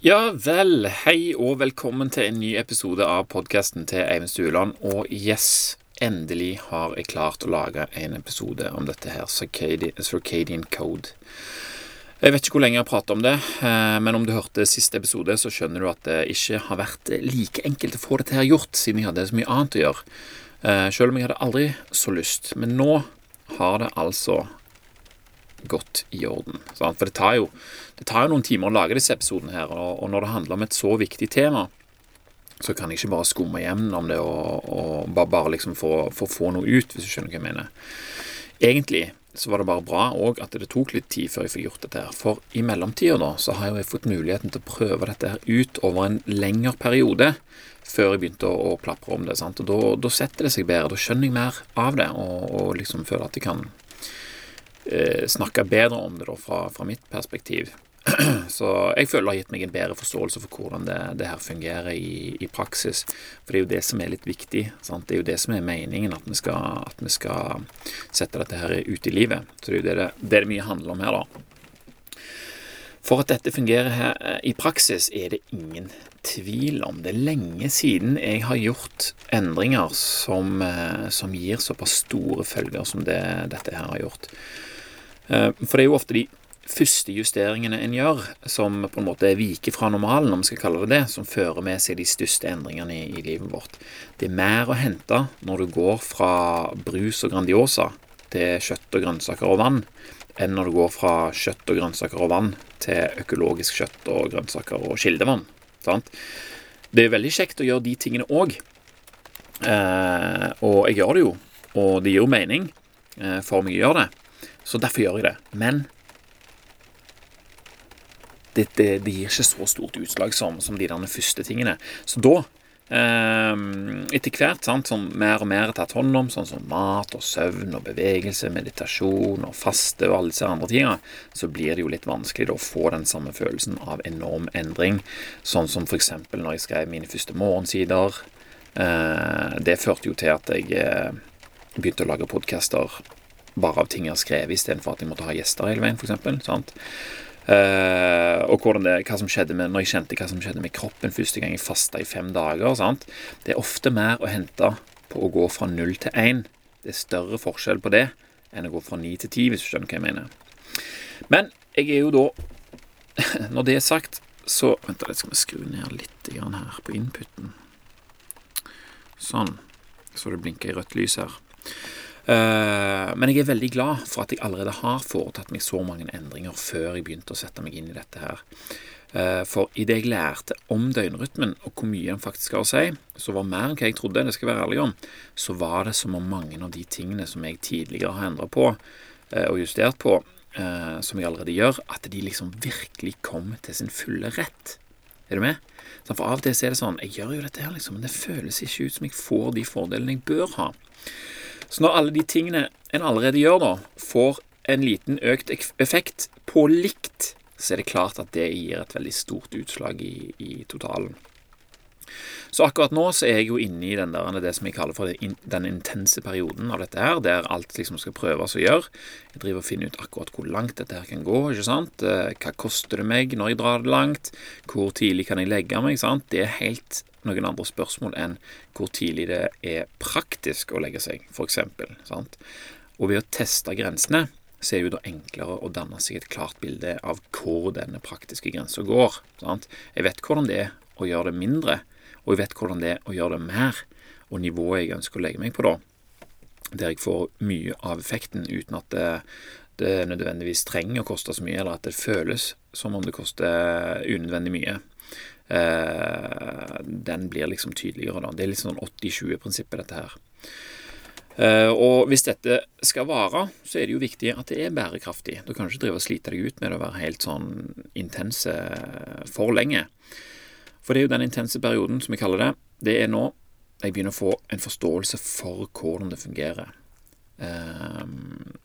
Ja vel, hei og velkommen til en ny episode av podkasten til Eivind Stueland. Og yes, endelig har jeg klart å lage en episode om dette her, Circadian Code. Jeg vet ikke hvor lenge jeg har pratet om det, eh, men om du hørte siste episode, så skjønner du at det ikke har vært like enkelt å få dette her gjort, siden jeg hadde så mye annet å gjøre. Eh, selv om jeg hadde aldri så lyst. Men nå har det altså godt i orden. Sant? For det tar, jo, det tar, jo, noen timer å lage disse episodene her, og, og når det handler om et så viktig tema, så kan jeg ikke bare skumme gjennom det og, og bare, bare, liksom få, få, få noe ut, hvis du skjønner hva jeg mener. Egentlig så var det bare bra òg at det tok litt tid før jeg fikk gjort dette her. For i mellomtida da, så har jeg fått muligheten til å prøve dette her ut over en lengre periode før jeg begynte å, å plapre om det. sant? Og da, da, setter det seg bedre. Da skjønner jeg mer av det, og, og liksom føler at jeg kan snakke bedre om det da, fra, fra, mitt perspektiv. Så jeg føler det har gitt meg en bedre forståelse for hvordan det, det her fungerer i, i, praksis. For det er jo det som er litt viktig. Sant? Det er jo det som er meningen, at vi skal, at vi skal sette dette her ut i livet. Så det er jo det det, det, det mye handler om her, da. For at dette fungerer her eh, i praksis, er det ingen tvil om. Det er lenge siden jeg har gjort endringer som, eh, som gir såpass store følger som det dette her har gjort. Eh, for det er jo ofte de første justeringene en gjør, som på en måte viker fra normalen, om vi skal kalle det det, som fører med seg de største endringene i, livet vårt. Det er mer å hente når du går fra brus og Grandiosa til kjøtt og grønnsaker og vann, enn når du går fra kjøtt og grønnsaker og vann til økologisk kjøtt og grønnsaker og kildevann. Sant? Det er veldig kjekt å gjøre de tingene òg, eh, og jeg gjør det jo, og det gir jo mening eh, for meg å gjøre det. Så derfor gjør jeg det. Men det, det, det gir ikke så stort utslag som, som de der første tingene. Så da Um, etter hvert, sant, som mer og mer er tatt hånd om, sånn som mat og søvn og bevegelse, meditasjon og faste og alle disse andre tingene, så blir det jo litt vanskelig da, å få den samme følelsen av enorm endring. Sånn som f.eks. når jeg skrev mine første morgensider. Uh, det førte jo til at jeg uh, begynte å lage podcaster bare av ting jeg har skrevet, istedenfor at jeg måtte ha gjester hele veien, f.eks. Uh, og det, hva som skjedde med, når jeg kjente hva som skjedde med kroppen første gang jeg fasta i fem dager. Sant? Det er ofte mer å hente på å gå fra null til én. Det er større forskjell på det enn å gå fra ni til ti, hvis du skjønner hva jeg mener. Men jeg er jo da Når det er sagt, så Vent litt, skal vi skru ned litt her på inputen. Sånn. Så det blinker i rødt lys her. Eh, men jeg er veldig glad for at jeg allerede har foretatt meg så mange endringer før jeg begynte å sette meg inn i dette her. Uh, for idet jeg lærte om døgnrytmen og hvor mye den faktisk har å si, så var mer enn hva jeg trodde, det skal jeg være ærlig om, så var det som om mange av de tingene som jeg tidligere har endra på uh, og justert på, som jeg allerede gjør, at de liksom virkelig kom til sin fulle rett. Er du med? For av og til er det sånn Jeg gjør jo dette her, liksom, men det føles ikke ut som jeg får de fordelene jeg bør ha. Så når alle de tingene en allerede gjør, da, får en liten økt effekt på likt, så er det klart at det gir et veldig stort utslag i, i totalen. Så akkurat nå så er jeg jo inne i den der, det som jeg kaller for den intense perioden av dette her, der alt liksom skal prøves å gjøre. Jeg driver og finner ut akkurat hvor langt dette her kan gå. ikke sant? Eh, hva koster det meg når jeg drar det langt? Hvor tidlig kan jeg legge meg? sant? Det er helt noen andre spørsmål enn hvor tidlig det er praktisk å legge seg, f.eks. Og ved å teste grensene så er det jo da enklere å danne seg et klart bilde av hvor denne praktiske grensa går. Sant? Jeg vet hvordan det er å gjøre det mindre, og jeg vet hvordan det er å gjøre det mer, og nivået jeg ønsker å legge meg på da, der jeg får mye av effekten uten at det, det nødvendigvis trenger å koste så mye, eller at det føles som om det koster unødvendig mye. Eh, den blir liksom tydeligere, da. Det er litt sånn 80-20-prinsippet, dette her. Uh, og hvis dette skal vare, så er det jo viktig at det er bærekraftig. Du kan ikke drive og slite deg ut med å være helt sånn intense for lenge. For det er jo den intense perioden, som vi kaller det, det er nå jeg begynner å få en forståelse for hvordan det fungerer. Um,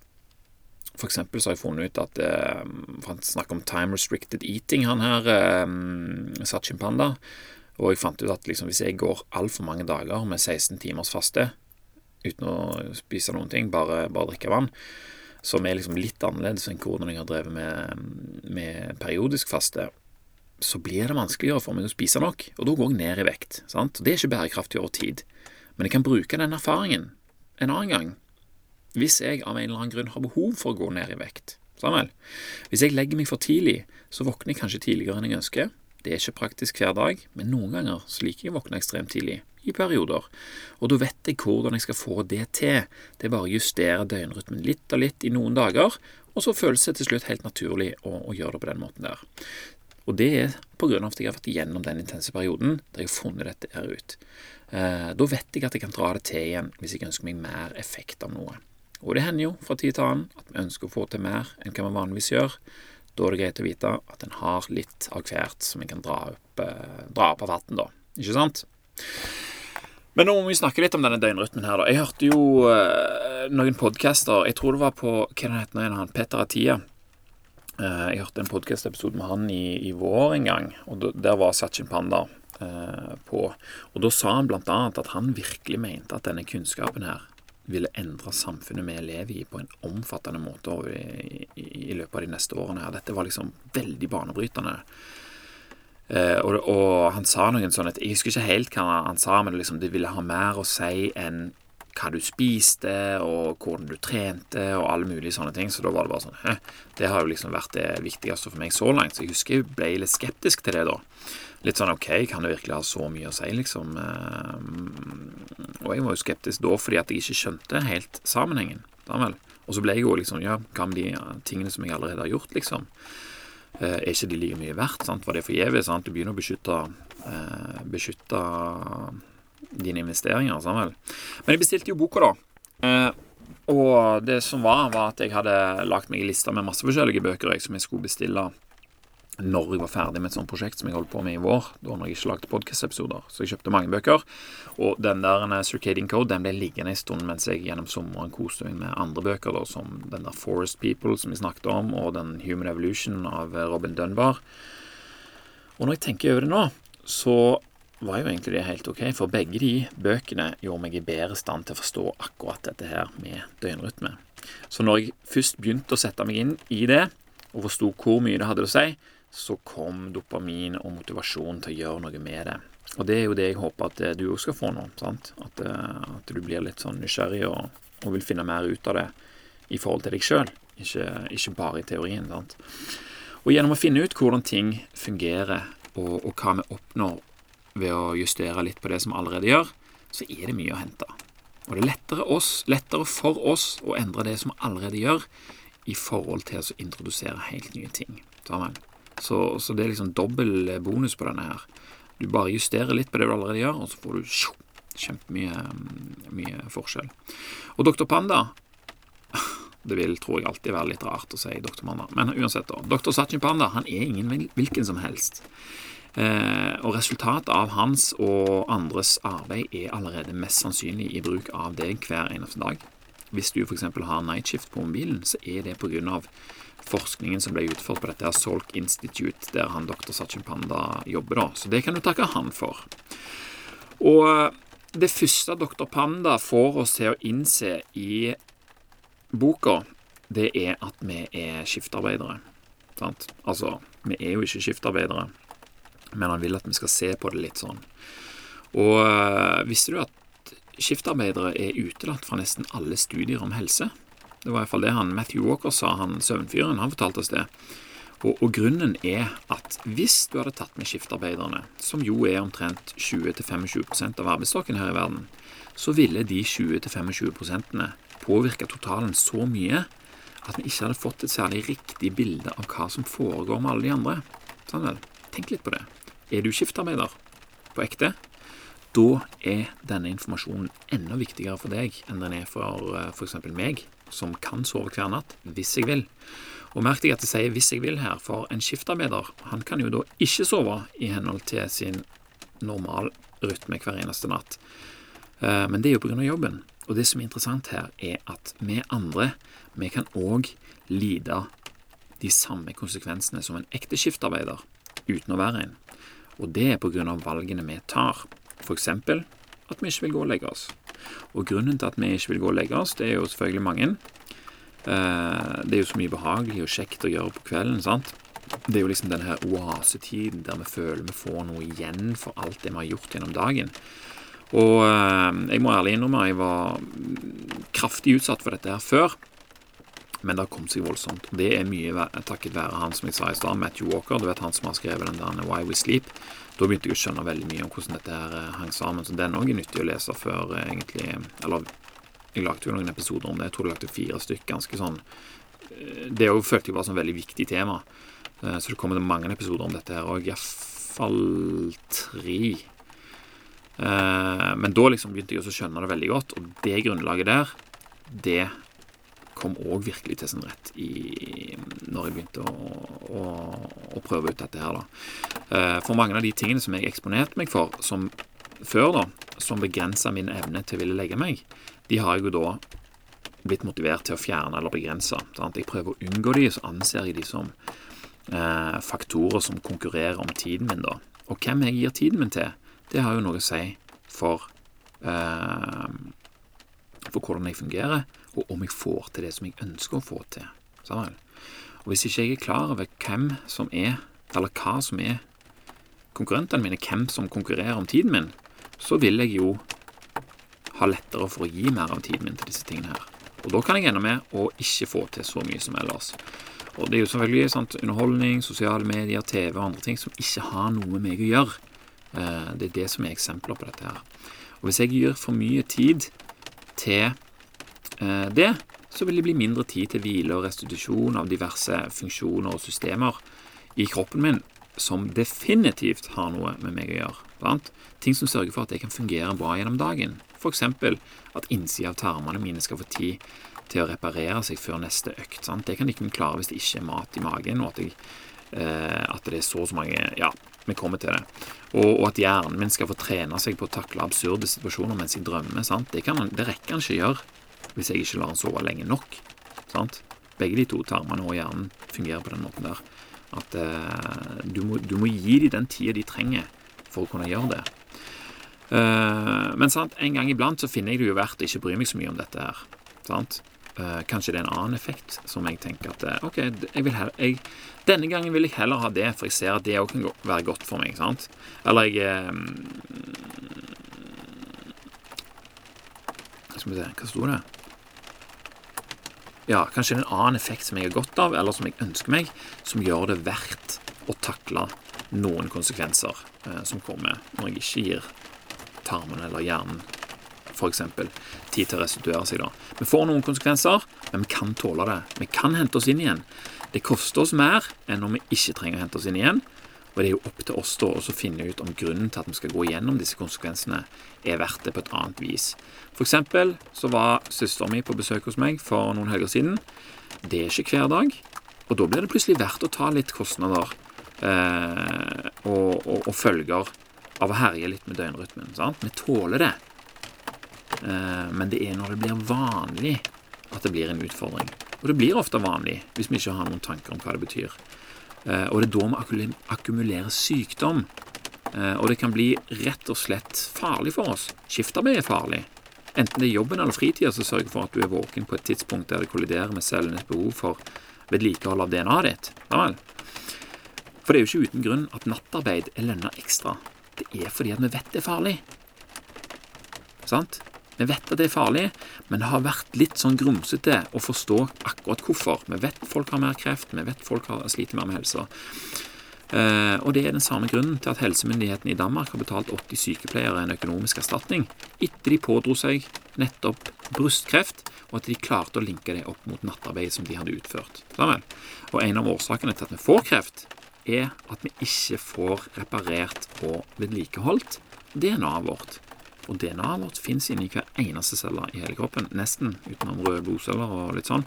for eksempel så har jeg funnet ut at um, Han snakker om time restricted eating, han her, um, Sachin Panda. Og jeg fant ut at liksom, hvis jeg går altfor mange dager med 16 timers faste uten å spise noen ting, bare, bare drikke vann, som er liksom litt annerledes enn hvordan jeg har drevet med, med periodisk faste, så blir det vanskeligere for meg å spise nok, og da går jeg ned i vekt. sant? Det er ikke bærekraftig over tid. Men jeg kan bruke den erfaringen en annen gang, hvis jeg av en eller annen grunn har behov for å gå ned i vekt. Samuel. Hvis jeg legger meg for tidlig, så våkner jeg kanskje tidligere enn jeg ønsker. Det er ikke praktisk hver dag, men noen ganger så liker jeg å våkne ekstremt tidlig, i perioder. Og da vet jeg hvordan jeg skal få det til. Det er bare å justere døgnrytmen litt og litt i noen dager, og så føles det til slutt helt naturlig å, å gjøre det på den måten der. Og det er av at jeg har vært igjennom den intense perioden der jeg har funnet dette her ut. Eh, da vet jeg at jeg kan dra det til igjen hvis jeg ønsker meg mer effekt av noe. Og det hender jo fra tid til annen at vi ønsker å få til mer enn hva vi vanligvis gjør. Da er det greit å vite at en har litt av hvert som en kan dra opp, eh, dra opp av hatten, da. Ikke sant? Men nå må vi snakke litt om denne døgnrytmen her, da. Jeg hørte jo eh, noen podcaster Jeg tror det var på hva den heter han Petter Atia. Eh, jeg hørte en podkast-episode med han i, i, vår en gang, og der var Sachin Panda eh, på. Og da sa han annet at han virkelig mente at denne kunnskapen her ville endre samfunnet vi lever i, på en omfattende måte i, i, i løpet av de neste årene. her. Dette var liksom veldig banebrytende. Eh, og, og, han sa noen sånn at Jeg husker ikke helt hva han sa, men liksom, det ville ha mer å si enn hva du spiste, og hvordan du trente, og alle mulige sånne ting. Så da var det bare sånn? Det har jo liksom vært det viktigste for meg så langt. Så jeg husker jeg ble litt skeptisk til det da. Litt sånn OK, kan det virkelig ha så mye å si, liksom? Eh, og jeg var jo skeptisk da fordi at jeg ikke skjønte helt sammenhengen. Og så ble jeg jo liksom Ja, hva med de tingene som jeg allerede har gjort, liksom? Eh, er ikke de like mye verdt? sant? Var det forgjeves? Du begynner å beskytte, eh, beskytte dine investeringer. Vel. Men jeg bestilte jo boka, da. Eh, og det som var, var at jeg hadde lagt meg i lista med masse forskjellige bøker jeg, som jeg skulle bestille når jeg var ferdig med et sånt prosjekt som jeg holdt på med i vår. Da når jeg ikke lagde podkast-episoder. Så jeg kjøpte mange bøker. Og den der Circadian Code den ble liggende en stund mens jeg gjennom sommeren koste meg med andre bøker, da, som den der Forest People som vi snakket om, og den Human Evolution av Robin Dunbar. Og når jeg tenker over det nå, så var jo egentlig det helt ok, for begge de bøkene gjorde meg i bedre stand til å forstå akkurat dette her med døgnrytme. Så når jeg først begynte å sette meg inn i det, og forsto hvor mye det hadde å si, så kom dopamin og motivasjon til å gjøre noe med det. Og det er jo det jeg håper at du òg skal få nå. sant? At, eh, at, du blir litt sånn nysgjerrig og, og, vil finne mer ut av det i forhold til deg sjøl, ikke, ikke, bare i teorien. sant? Og gjennom å finne ut hvordan ting fungerer, og, og hva vi oppnår ved å justere litt på det som allerede gjør, så er det mye å hente. Og det er lettere, oss, lettere for oss å endre det som allerede gjør, i forhold til å introdusere helt nye ting. Så, så, det er liksom dobbel bonus på denne her. Du bare justerer litt på det du allerede gjør, og så får du kjempemye mye forskjell. Og Dr. Panda Det vil, tror jeg, alltid være litt rart å si Dr. Panda. Men uansett, da. Dr. Sachin Panda han er ingen hvilken som helst. Eh, og resultatet av hans og andres arbeid er allerede mest sannsynlig i bruk av deg hver eneste dag. Hvis du f.eks. har nightshift på mobilen, så er det pga. forskningen som ble utført på dette her Salk Institute, der han dr. Sachin Panda jobber. da. Så det kan du takke han for. Og eh, det første dr. Panda får oss til å innse i boka, det er at vi er skiftarbeidere. Sant? Altså, vi er jo ikke skiftarbeidere men han vil at vi skal se på det litt sånn. Og øh, visste du at skiftarbeidere er utelatt fra nesten alle studier om helse? Det var iallfall det han Matthew Walker sa, han søvnfyren. Han fortalte oss det. Og, og, grunnen er at hvis du hadde tatt med skiftarbeiderne, som jo er omtrent 20-25% av arbeidsstokken her i verden, så ville de 20-25 påvirke totalen så mye at vi ikke hadde fått et særlig riktig bilde av hva som foregår med alle de andre. Sånn vel? Tenk litt på det. Er du skiftarbeider på ekte, da er denne informasjonen enda viktigere for deg enn den er for eh, f.eks. meg, som kan sove hver natt hvis jeg vil. Og merk deg at jeg sier 'hvis jeg vil' her, for en skiftarbeider han kan jo da ikke sove i henhold til sin normal rytme hver eneste natt. Eh, men det er jo pga. jobben. Og det som er interessant her, er at vi andre vi kan òg lide de samme konsekvensene som en ekte skiftarbeider uten å være en. Og det er av valgene vi tar. F.eks. at vi ikke vil gå og legge oss. Og grunnen til at vi ikke vil gå og legge oss, det er jo selvfølgelig mange. Eh, det er jo så mye behagelig og kjekt å gjøre på kvelden. sant? det er jo liksom denne her oasetiden der vi føler vi får noe igjen for alt det vi har gjort gjennom dagen. Og eh, jeg må ærlig innrømme jeg var kraftig utsatt for dette her før. Men det har kommet seg voldsomt. Det er mye takket være han som jeg sa i stad, Matthew Walker. Du vet han som har skrevet den der Why We Sleep. Da begynte jeg å skjønne veldig mye om hvordan dette her eh, hang sammen. Så den òg er nyttig å lese før eh, egentlig Eller jeg lagde jo noen episoder om det. Jeg tror jeg lagde fire stykker. Ganske sånn Det òg følte jeg var sånn veldig viktig tema. Eh, så det kommer mange episoder om dette her òg. Iallfall tre. Eh, men da liksom begynte jeg også å skjønne det veldig godt, og det grunnlaget der, det kom òg virkelig til sin rett i, når jeg begynte å, å, å, prøve ut dette her, da. Eh, for mange av de tingene som jeg eksponerte meg for som før, da, som begrensa min evne til å ville legge meg, de har jeg jo da blitt motivert til å fjerne eller begrense. Sant? Jeg prøver å unngå de, så anser jeg de som eh, faktorer som konkurrerer om tiden min, da. Og hvem jeg gir tiden min til, det har jo noe å si for eh, for hvordan jeg fungerer, og om jeg får til det som jeg ønsker å få til. Og Hvis ikke jeg er klar over hvem som er, eller hva som er konkurrentene mine, hvem som konkurrerer om tiden min, så vil jeg jo ha lettere for å gi mer av tiden min til disse tingene her. Og da kan jeg ende med å ikke få til så mye som ellers. Og det er jo selvfølgelig sant, underholdning, sosiale medier, TV og andre ting som ikke har noe med meg å gjøre. Eh, det er det som er eksempler på dette her. Og hvis jeg gir for mye tid til eh, det, så vil det bli mindre tid til hvile og restitusjon av diverse funksjoner og systemer i kroppen min som definitivt har noe med meg å gjøre. Sant? Ting som sørger for at jeg kan fungere bra gjennom dagen. F.eks. at innsida av tarmene mine skal få tid til å reparere seg før neste økt. Sant? Det kan de ikke klare hvis det ikke er mat i magen, og at, jeg, eh, at det er så og så mange Ja, vi kommer til det. Og, og, at hjernen min skal få trene seg på å takle absurde situasjoner mens jeg drømmer. Det, kan, det rekker han ikke gjøre hvis jeg ikke lar han sove lenge nok. Sant? Begge de to tarmene og hjernen fungerer på den måten der. At eh, du, må, du, må, gi dem den tida de trenger for å kunne gjøre det. Eh, men sant, en gang iblant så finner jeg det jo verdt å ikke bry meg så mye om dette her. Sant? Uh, kanskje det er en annen effekt som jeg tenker at uh, OK, jeg vil heller, jeg, denne gangen vil jeg heller ha det, for jeg ser at det òg kan være godt for meg. sant? Eller jeg um, Skal vi se Hva sto det? Ja, kanskje det er en annen effekt som jeg har godt av, eller som jeg ønsker meg, som gjør det verdt å takle noen konsekvenser uh, som kommer når jeg ikke gir tarmen eller hjernen f.eks. tid til å restituere seg. da. Vi får noen konsekvenser, men vi kan tåle det. Vi kan hente oss inn igjen. Det koster oss mer enn når vi ikke trenger å hente oss inn igjen. Og det er jo opp til oss da å finne ut om grunnen til at vi skal gå gjennom disse konsekvensene, er verdt det på et annet vis. F.eks. så var søsteren min på besøk hos meg for noen helger siden. Det er ikke hver dag. Og da blir det plutselig verdt å ta litt kostnader eh, og, og, og følger av å herje litt med døgnrytmen. Sant? Vi tåler det. Eh, men det er når det blir vanlig at det blir en utfordring. Og det blir ofte vanlig hvis vi ikke har noen tanker om hva det betyr. Eh, og det er da vi akkumulerer sykdom. Eh, og det kan bli rett og slett farlig for oss. Skiftarbeid er farlig. Enten det er jobben eller fritida som sørger for at du er våken på et tidspunkt der det kolliderer med cellenes behov for vedlikehold av DNA-et ditt. Ja vel. For det er jo ikke uten grunn at nattarbeid er lønna ekstra det er fordi at vi vet det er farlig. Sant? Vi vet at det er farlig, men det har vært litt sånn grumsete å forstå akkurat hvorfor. Vi vet folk har mer kreft, vi vet folk har, sliter mer med helsa. Eh, og det er den samme grunnen til at helsemyndighetene i Danmark har betalt 80 sykepleiere en økonomisk erstatning etter de pådro seg nettopp brystkreft, og at de klarte å linke det opp mot nattarbeid som de hadde utført. Og en av årsakene til at vi får kreft, er at vi ikke får reparert og vedlikeholdt DNA-et vårt. Og DNA-et vårt fins inni hver eneste celle i hele kroppen, nesten, utenom røde blodceller og litt sånn.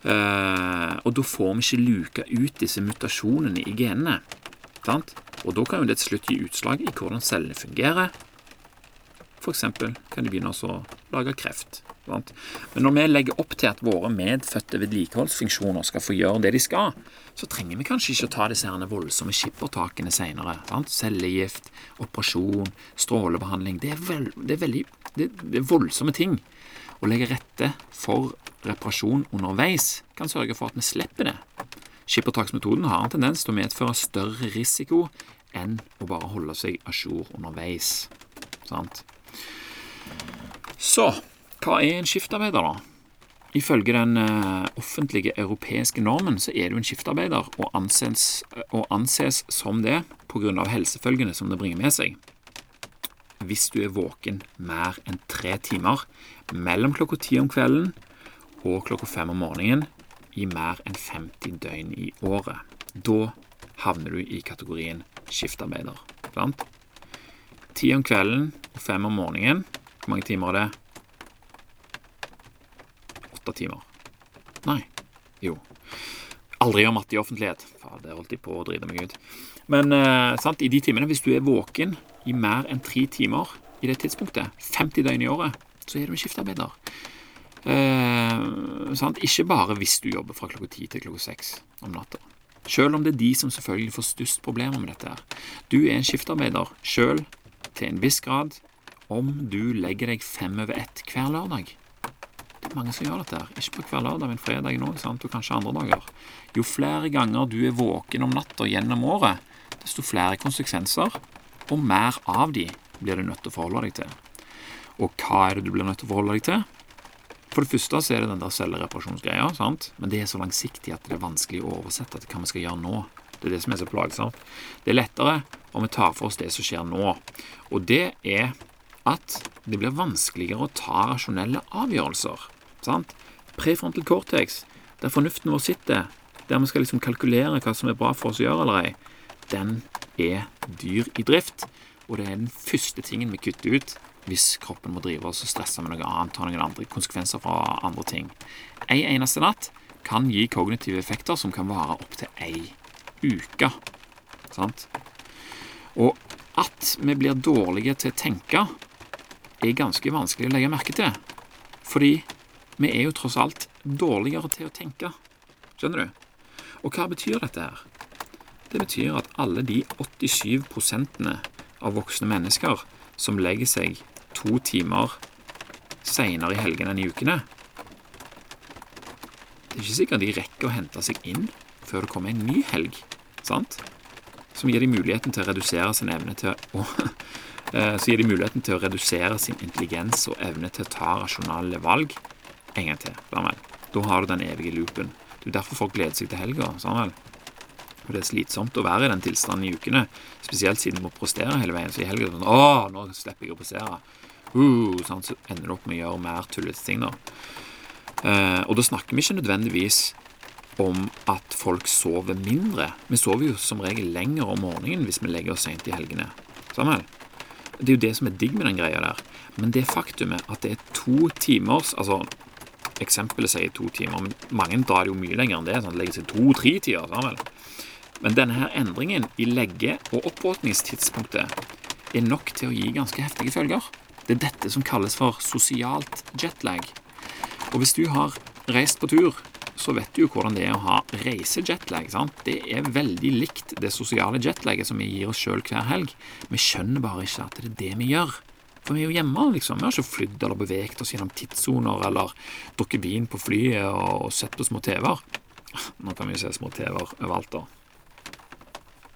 Eh, og da får vi ikke luka ut disse mutasjonene i genene. Sant? Og da kan jo det til slutt gi utslag i hvordan cellene fungerer. F.eks. kan de begynne å lage kreft. Sant? Men når vi legger opp til at våre medfødte vedlikeholdsfunksjoner skal få gjøre det de skal, så trenger vi kanskje ikke å ta disse herne voldsomme skippertakene senere. Cellegift, operasjon, strålebehandling. Det er, vel, det, er veldig, det, det er voldsomme ting. Å legge rette for reparasjon underveis kan sørge for at vi slipper det. Skippertaksmetoden har en tendens til å medføre større risiko enn å bare holde seg a jour underveis. Sant? Så hva er en skiftarbeider, da? Ifølge den uh, offentlige europeiske normen så er du en skiftarbeider og anses, og anses som det pga. helsefølgene som det bringer med seg. Hvis du er våken mer enn tre timer mellom klokka ti om kvelden og klokka fem om morgenen i mer enn 50 døgn i året. Da havner du i kategorien skiftarbeider. Ti om kvelden og fem om morgenen. Hvor mange timer er det? Åtte timer. Nei. Jo. Aldri gjør matte i offentlighet. Faen, der holdt de på å drite meg ut. Men eh, sant, i de timene, hvis du er våken i mer enn tre timer i det tidspunktet, 50 døgn i året, så er du en skiftearbeider. Eh, sant? Ikke bare hvis du jobber fra klokka ti til klokka seks om natta. Selv om det er de som selvfølgelig får størst problemer med dette. her. Du er en skiftearbeider sjøl til en viss grad om du legger deg fem over ett hver lørdag. Mange som gjør dette. her. Ikke på hver lørdag, men fredag nå, sant? og kanskje andre dager. Jo flere ganger du er våken om natta gjennom året, desto flere konsekvenser, og mer av de blir du nødt til å forholde deg til. Og hva er det du blir nødt til å forholde deg til? For det første så er det den der cellereparasjonsgreia, sant? men det er så langsiktig at det er vanskelig å oversette til hva vi skal gjøre nå. Det er det som er så plagsomt. Det er lettere om vi tar for oss det som skjer nå. Og det er at det blir vanskeligere å ta rasjonelle avgjørelser. Sant? Prefrontal cortex, der fornuften vår sitter, der vi skal liksom kalkulere hva som er bra for oss å gjøre eller ei, den er dyr i drift. Og det er den første tingen vi kutter ut hvis kroppen må drive oss og stresse med noe annet, ta noen andre konsekvenser fra andre ting. Ei eneste natt kan gi kognitive effekter som kan vare opptil ei uke. Sant? Og at vi blir dårlige til å tenke, er ganske vanskelig å legge merke til. Fordi vi er jo tross alt dårligere til å tenke. Skjønner du? Og hva betyr dette her? Det betyr at alle de 87% av voksne mennesker som legger seg to timer seinere i helgene enn i ukene. Det er ikke sikkert de rekker å hente seg inn før det kommer en ny helg, sant? Som gir dem muligheten til å redusere sin evne til å eh, Så gir de muligheten til å redusere sin intelligens og evne til å ta rasjonale valg en gang til. Samuel. Da har du den evige loopen. Det er derfor folk gleder seg til helga. Samuel. Og det er slitsomt å være i den tilstanden i ukene, spesielt siden du må prestere hele veien. Så i helga sånn nå slipper jeg å prestere. Uh, sånn, så ender du opp med å gjøre mer tullete ting, da. Uh, og da snakker vi ikke nødvendigvis om at folk sover mindre. Vi sover jo som regel lenger om morgenen hvis vi legger oss sent i helgene. Samuel? Det er jo det som er digg med den greia der. Men det faktumet at det er to timers Altså, eksempelet sier to timer, men mange drar det jo mye lenger enn det. sånn Legger seg to-tre tider. Samuel. Men denne her endringen i legge- og oppvåkningstidspunktet er nok til å gi ganske heftige følger. Det er dette som kalles for sosialt jetlag. Og hvis du har reist på tur, så vet du jo hvordan det er å ha reisejetlag. sant? Det er veldig likt det sosiale jetlaget som vi gir oss sjøl hver helg. Vi skjønner bare ikke at det er det vi gjør. For vi er jo hjemme, liksom. Vi har ikke flydd eller beveget oss gjennom tidssoner eller drukket vin på flyet og sett på små TV-er. Nå kan vi jo se små TV-er overalt, da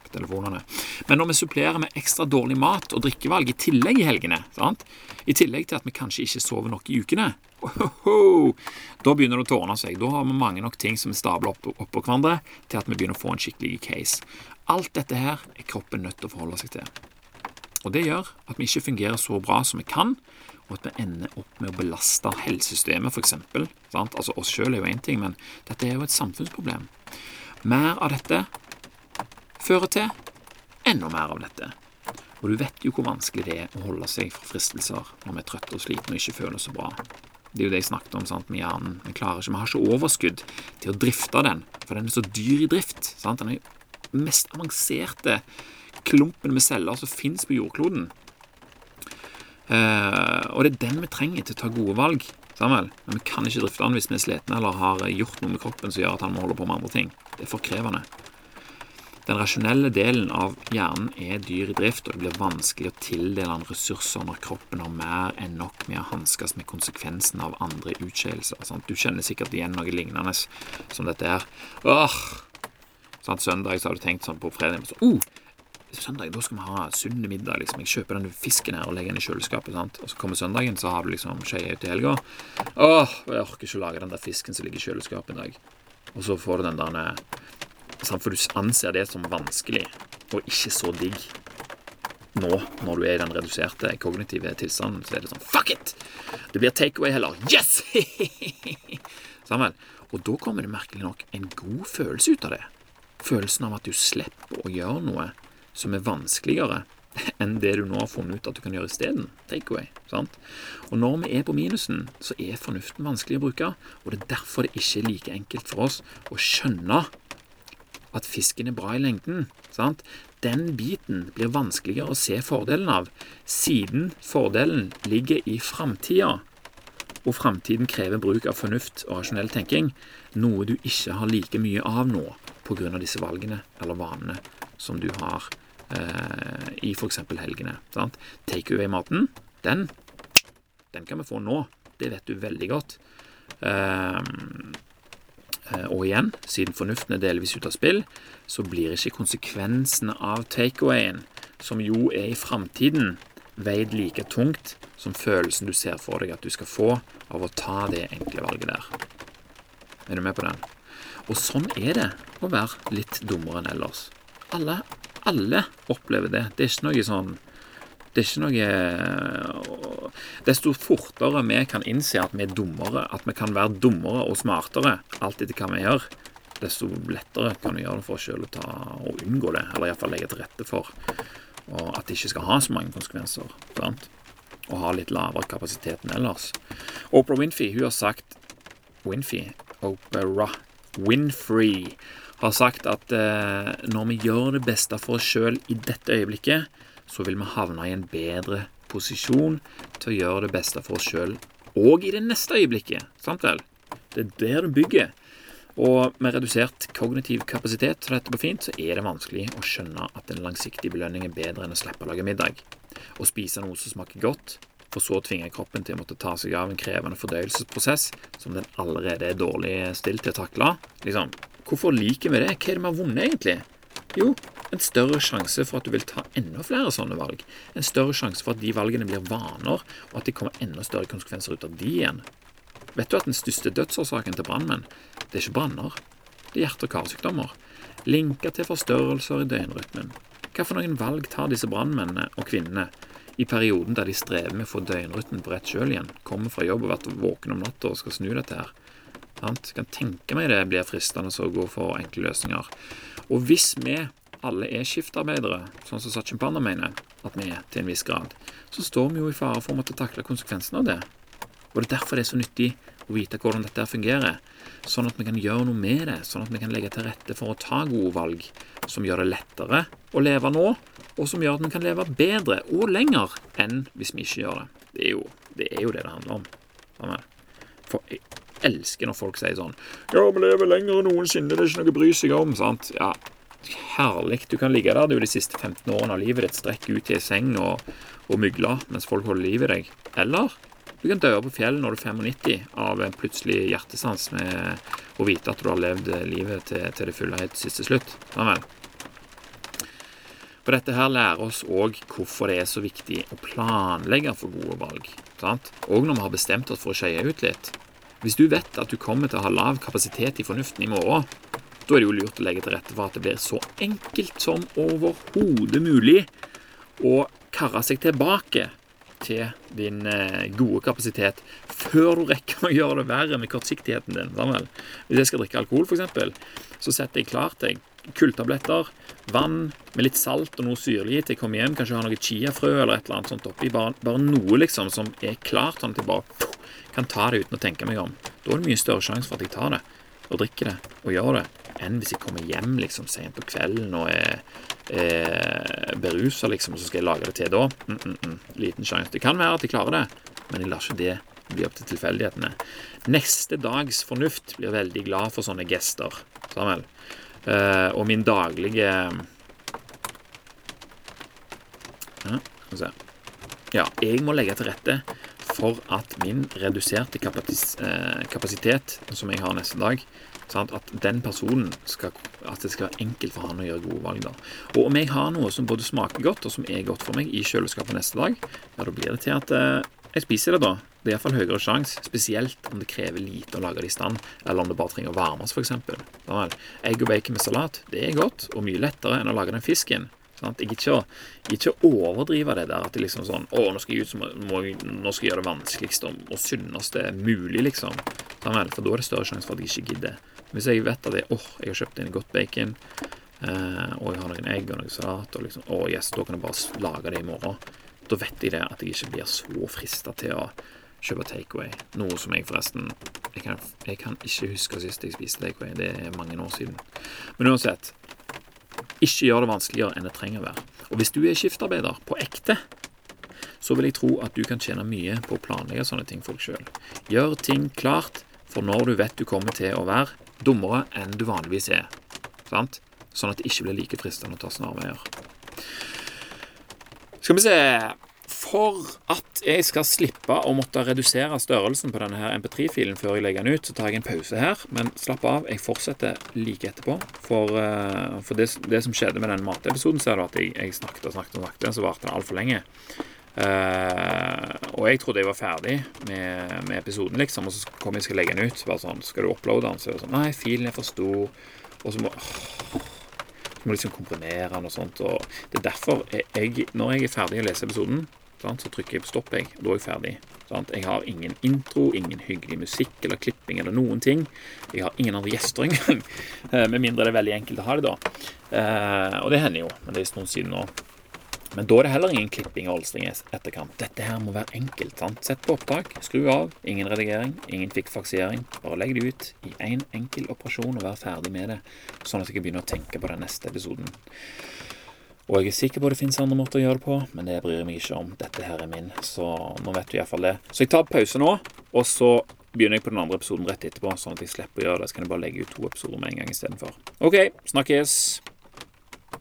På telefonene. Men når vi supplerer med ekstra dårlig mat og drikkevalg i tillegg i helgene, sant? i tillegg til at vi kanskje ikke sover nok i ukene, ohoho, da begynner det å tårne seg. Da har vi mange nok ting som er stabler oppå opp hverandre til at vi begynner å få en skikkelig case. Alt dette her er kroppen nødt til å forholde seg til. Og Det gjør at vi ikke fungerer så bra som vi kan, og at vi ender opp med å belaste helsesystemet, f.eks. Altså, oss sjøl er jo én ting, men dette er jo et samfunnsproblem. Mer av dette fører til enda mer av dette. Og du vet jo hvor vanskelig det er å holde seg fra fristelser når vi er trøtte og slitne og ikke føler oss så bra. Det er jo det jeg snakket om sant, med hjernen. Vi klarer ikke, vi har ikke overskudd til å drifte den, for den er så dyr i drift. Sant? Den er jo mest avanserte klumpen med celler som fins på jordkloden. Eh, og det er den vi trenger til å ta gode valg. Samuel. Men vi kan ikke drifte den hvis vi er slitne eller har gjort noe med kroppen som gjør at han må holde på med andre ting. Det er for krevende. Den rasjonelle delen av hjernen er dyr i drift, og det blir vanskelig å tildele den ressurser når kroppen har mer enn nok med å hanskes med konsekvensen av andre utskeielser. Du kjenner sikkert igjen noe lignende som dette her. Åh, Sånn, Søndag så har du tenkt sånn på fredag så, oh, Søndag da skal vi ha sunn middag. liksom. Jeg kjøper den fisken her og legger den i kjøleskapet. sant? Og så kommer søndagen, så har du liksom skeia i helga. Åh, jeg orker ikke å lage den der fisken som ligger i kjøleskapet en dag. Og så får du den der sant? For du anser det som vanskelig og ikke så digg nå, når du er i den reduserte kognitive tilstanden, så er det sånn Fuck it! Det blir takeaway heller. Yes! Sammen. Og da kommer det merkelig nok en god følelse ut av det. Følelsen av at du slipper å gjøre noe som er vanskeligere enn det du nå har funnet ut at du kan gjøre isteden. Takeaway. sant? Og når vi er på minusen, så er fornuften vanskelig å bruke. Og det er derfor det ikke er like enkelt for oss å skjønne at fisken er bra i lengden. sant? Den biten blir vanskeligere å se fordelen av, siden fordelen ligger i framtida. Og framtiden krever bruk av fornuft og rasjonell tenking, noe du ikke har like mye av nå pga. disse valgene eller vanene som du har eh, i f.eks. helgene. Takeaway-maten, den, den kan vi få nå. Det vet du veldig godt. Um, Eh, og igjen, siden fornuften er delvis ute av spill, så blir ikke konsekvensene av takeawayen, som jo er i framtiden, veid like tungt som følelsen du ser for deg at du skal få av å ta det enkle valget der. Er du med på den? Og sånn er det å være litt dummere enn ellers. Alle, alle opplever det. Det er ikke noe sånn det er ikke noe Desto fortere vi kan innse at vi er dummere, at vi kan være dummere og smartere, alt etter hva vi gjør, desto lettere kan vi gjøre det for oss sjøl å og unngå det, eller iallfall legge til rette for og at det ikke skal ha så mange konsekvenser. Sant? Og ha litt lavere kapasitet enn ellers. Oprah Winfrey hun har sagt Winfrey, Opera Winfrey har sagt at eh, når vi gjør det beste for oss sjøl i dette øyeblikket, så vil vi havne i en bedre posisjon til å gjøre det beste for oss sjøl og i det neste øyeblikket. Sant vel? Det er der du bygger. Og med redusert kognitiv kapasitet, så dette går fint, så er det vanskelig å skjønne at en langsiktig belønning er bedre enn å slippe å lage middag. Å spise noe som smaker godt, for så å tvinge kroppen til å måtte ta seg av en krevende fordøyelsesprosess som den allerede er dårlig stilt til å takle. Liksom, hvorfor liker vi det? Hva er det vi har vunnet, egentlig? Jo, en større sjanse for at du vil ta enda flere sånne valg. En større sjanse for at de valgene blir vaner, og at det kommer enda større konsekvenser ut av de igjen. Vet du at den største dødsårsaken til brannmenn, det er ikke branner, det er hjerte- og karsykdommer. Linker til forstørrelser i døgnrytmen. Hva for noen valg tar disse brannmennene og -kvinnene i perioden der de strever med å få døgnrytmen på rett kjøl igjen, kommer fra jobb og vært våken om natta og skal snu dette her? Jeg kan tenke meg det blir fristende å gå for enkle løsninger. Og hvis vi alle er skiftarbeidere, sånn som Sachin Panda mener at vi er til en viss grad, så står vi jo i fare for å måtte takle konsekvensene av det. Og det er derfor det er så nyttig å vite hvordan dette fungerer, sånn at vi kan gjøre noe med det, sånn at vi kan legge til rette for å ta gode valg som gjør det lettere å leve nå, og som gjør at vi kan leve bedre og lenger enn hvis vi ikke gjør det. Det er jo det, er jo det, det handler om. For jeg elsker når folk sier sånn Ja, vi lever lenger enn noensinne, det er ikke noe å bry seg om. sant? Ja, herlig. Du kan ligge der du de siste 15 årene av livet ditt, strekke ut i ei seng og, og mygle mens folk holder liv i deg. Eller du kan dø på fjellet når du er 95 av en plutselig hjertestans med å vite at du har levd livet til, til det fulle helt siste slutt. Vel. For dette her lærer oss òg hvorfor det er så viktig å planlegge for gode valg. Sant? Og når vi har bestemt oss for å skeie ut litt. Hvis du vet at du kommer til å ha lav kapasitet i fornuften i morgen, da er det jo lurt å legge til rette for at det blir så enkelt som overhodet mulig å karre seg tilbake til din eh, gode kapasitet før du rekker å gjøre det verre med kortsiktigheten din. Hvis jeg skal drikke alkohol, f.eks., så setter jeg klart til kulltabletter, vann med litt salt og noe syrlig til jeg kommer hjem. Kanskje ha noe chiafrø eller et eller annet sånt oppi. Bare, bare noe liksom som er klart, sånn at jeg bare kan ta det uten å tenke meg om. Da er det mye større sjanse for at jeg tar det og drikker det og gjør det enn hvis jeg kommer hjem liksom sent på kvelden og er, er berusa, liksom, og så skal jeg lage det til da. Mm, mm, mm. Liten sjanse. Det kan være at jeg klarer det, men jeg lar ikke det bli opp til tilfeldighetene. Neste dags fornuft blir veldig glad for sånne gester. Samuel. Uh, og min daglige skal vi se. Ja, jeg må legge til rette for at min reduserte eh, kapasitet, som jeg har neste dag, Sant? At den personen skal, at det skal være enkelt for han å gjøre gode valg. da. Og om jeg har noe som både smaker godt, og som er godt for meg, i kjøleskapet neste dag, ja, da blir det til at eh, jeg spiser det da. Det er iallfall høyere sjanse, spesielt om det krever lite å lage det i stand, eller om det bare trenger å varmes, f.eks. Egg og bacon med salat, det er godt, og mye lettere enn å lage den fisken. Sant? Jeg ikke, å overdrive det der at det liksom sånn Å, nå skal jeg ut som må, nå skal jeg gjøre det vanskeligste og, sunneste mulig, liksom. Sånn, for da er det større sjanse for at jeg ikke gidder. Hvis jeg vet at jeg, oh, jeg har kjøpt inn godt bacon, eh, og jeg har noen egg og noe salat, og liksom, oh, yes, da kan jeg bare lage det i morgen. Da vet jeg det at jeg ikke blir så frista til å kjøpe takeaway. Noe som jeg forresten jeg kan, jeg kan ikke huske sist jeg spiste takeaway. Det er mange år siden. Men uansett, ikke gjør det vanskeligere enn det trenger å være. Og hvis du er skiftarbeider på ekte, så vil jeg tro at du kan tjene mye på å planlegge sånne ting for deg sjøl. Gjør ting klart for når du vet du kommer til å være dummere enn du vanligvis er. Sant? Sånn at det ikke blir like fristende å ta snarveier. Skal vi se For at jeg skal slippe å måtte redusere størrelsen på denne her MP3-filen før jeg legger den ut, så tar jeg en pause her. Men slapp av, jeg fortsetter like etterpå. For, uh, for det, det, som skjedde med den matepisoden, så er det at jeg, jeg snakket og snakket og snakket, så varte det altfor lenge. Uh, og jeg trodde jeg var ferdig med, med, episoden, liksom, og så kom jeg skal legge den ut. Bare sånn, Skal du uploade den? Så er det sånn Nei, filen er for stor. Og så må oh, må liksom komprimere den og sånt. Og det er derfor jeg, når jeg er ferdig å lese episoden, så trykker jeg på stopp, jeg. Da er jeg ferdig. Jeg har ingen intro, ingen hyggelig musikk eller klipping eller noen ting. Jeg har ingen andre gjester engang. Eh, med mindre det er veldig enkelt å ha det, da. Eh, og det hender jo, men det er en stund siden nå. Men da er det heller ingen klipping og olstring etterkant. Dette her må være enkelt. sant? Sett på opptak, skru av. Ingen redigering, ingen fikkfaksering. Bare legg det ut i én en enkel operasjon og vær ferdig med det, sånn at jeg kan begynne å tenke på den neste episoden. Og jeg er sikker på det finnes andre måter å gjøre det på, men det bryr jeg meg ikke om. Dette her er min, så nå vet du iallfall det. Så jeg tar pause nå, og så begynner jeg på den andre episoden rett etterpå, sånn at jeg slipper å gjøre det. Så kan jeg bare legge ut to episoder med en gang istedenfor. OK, snakkes.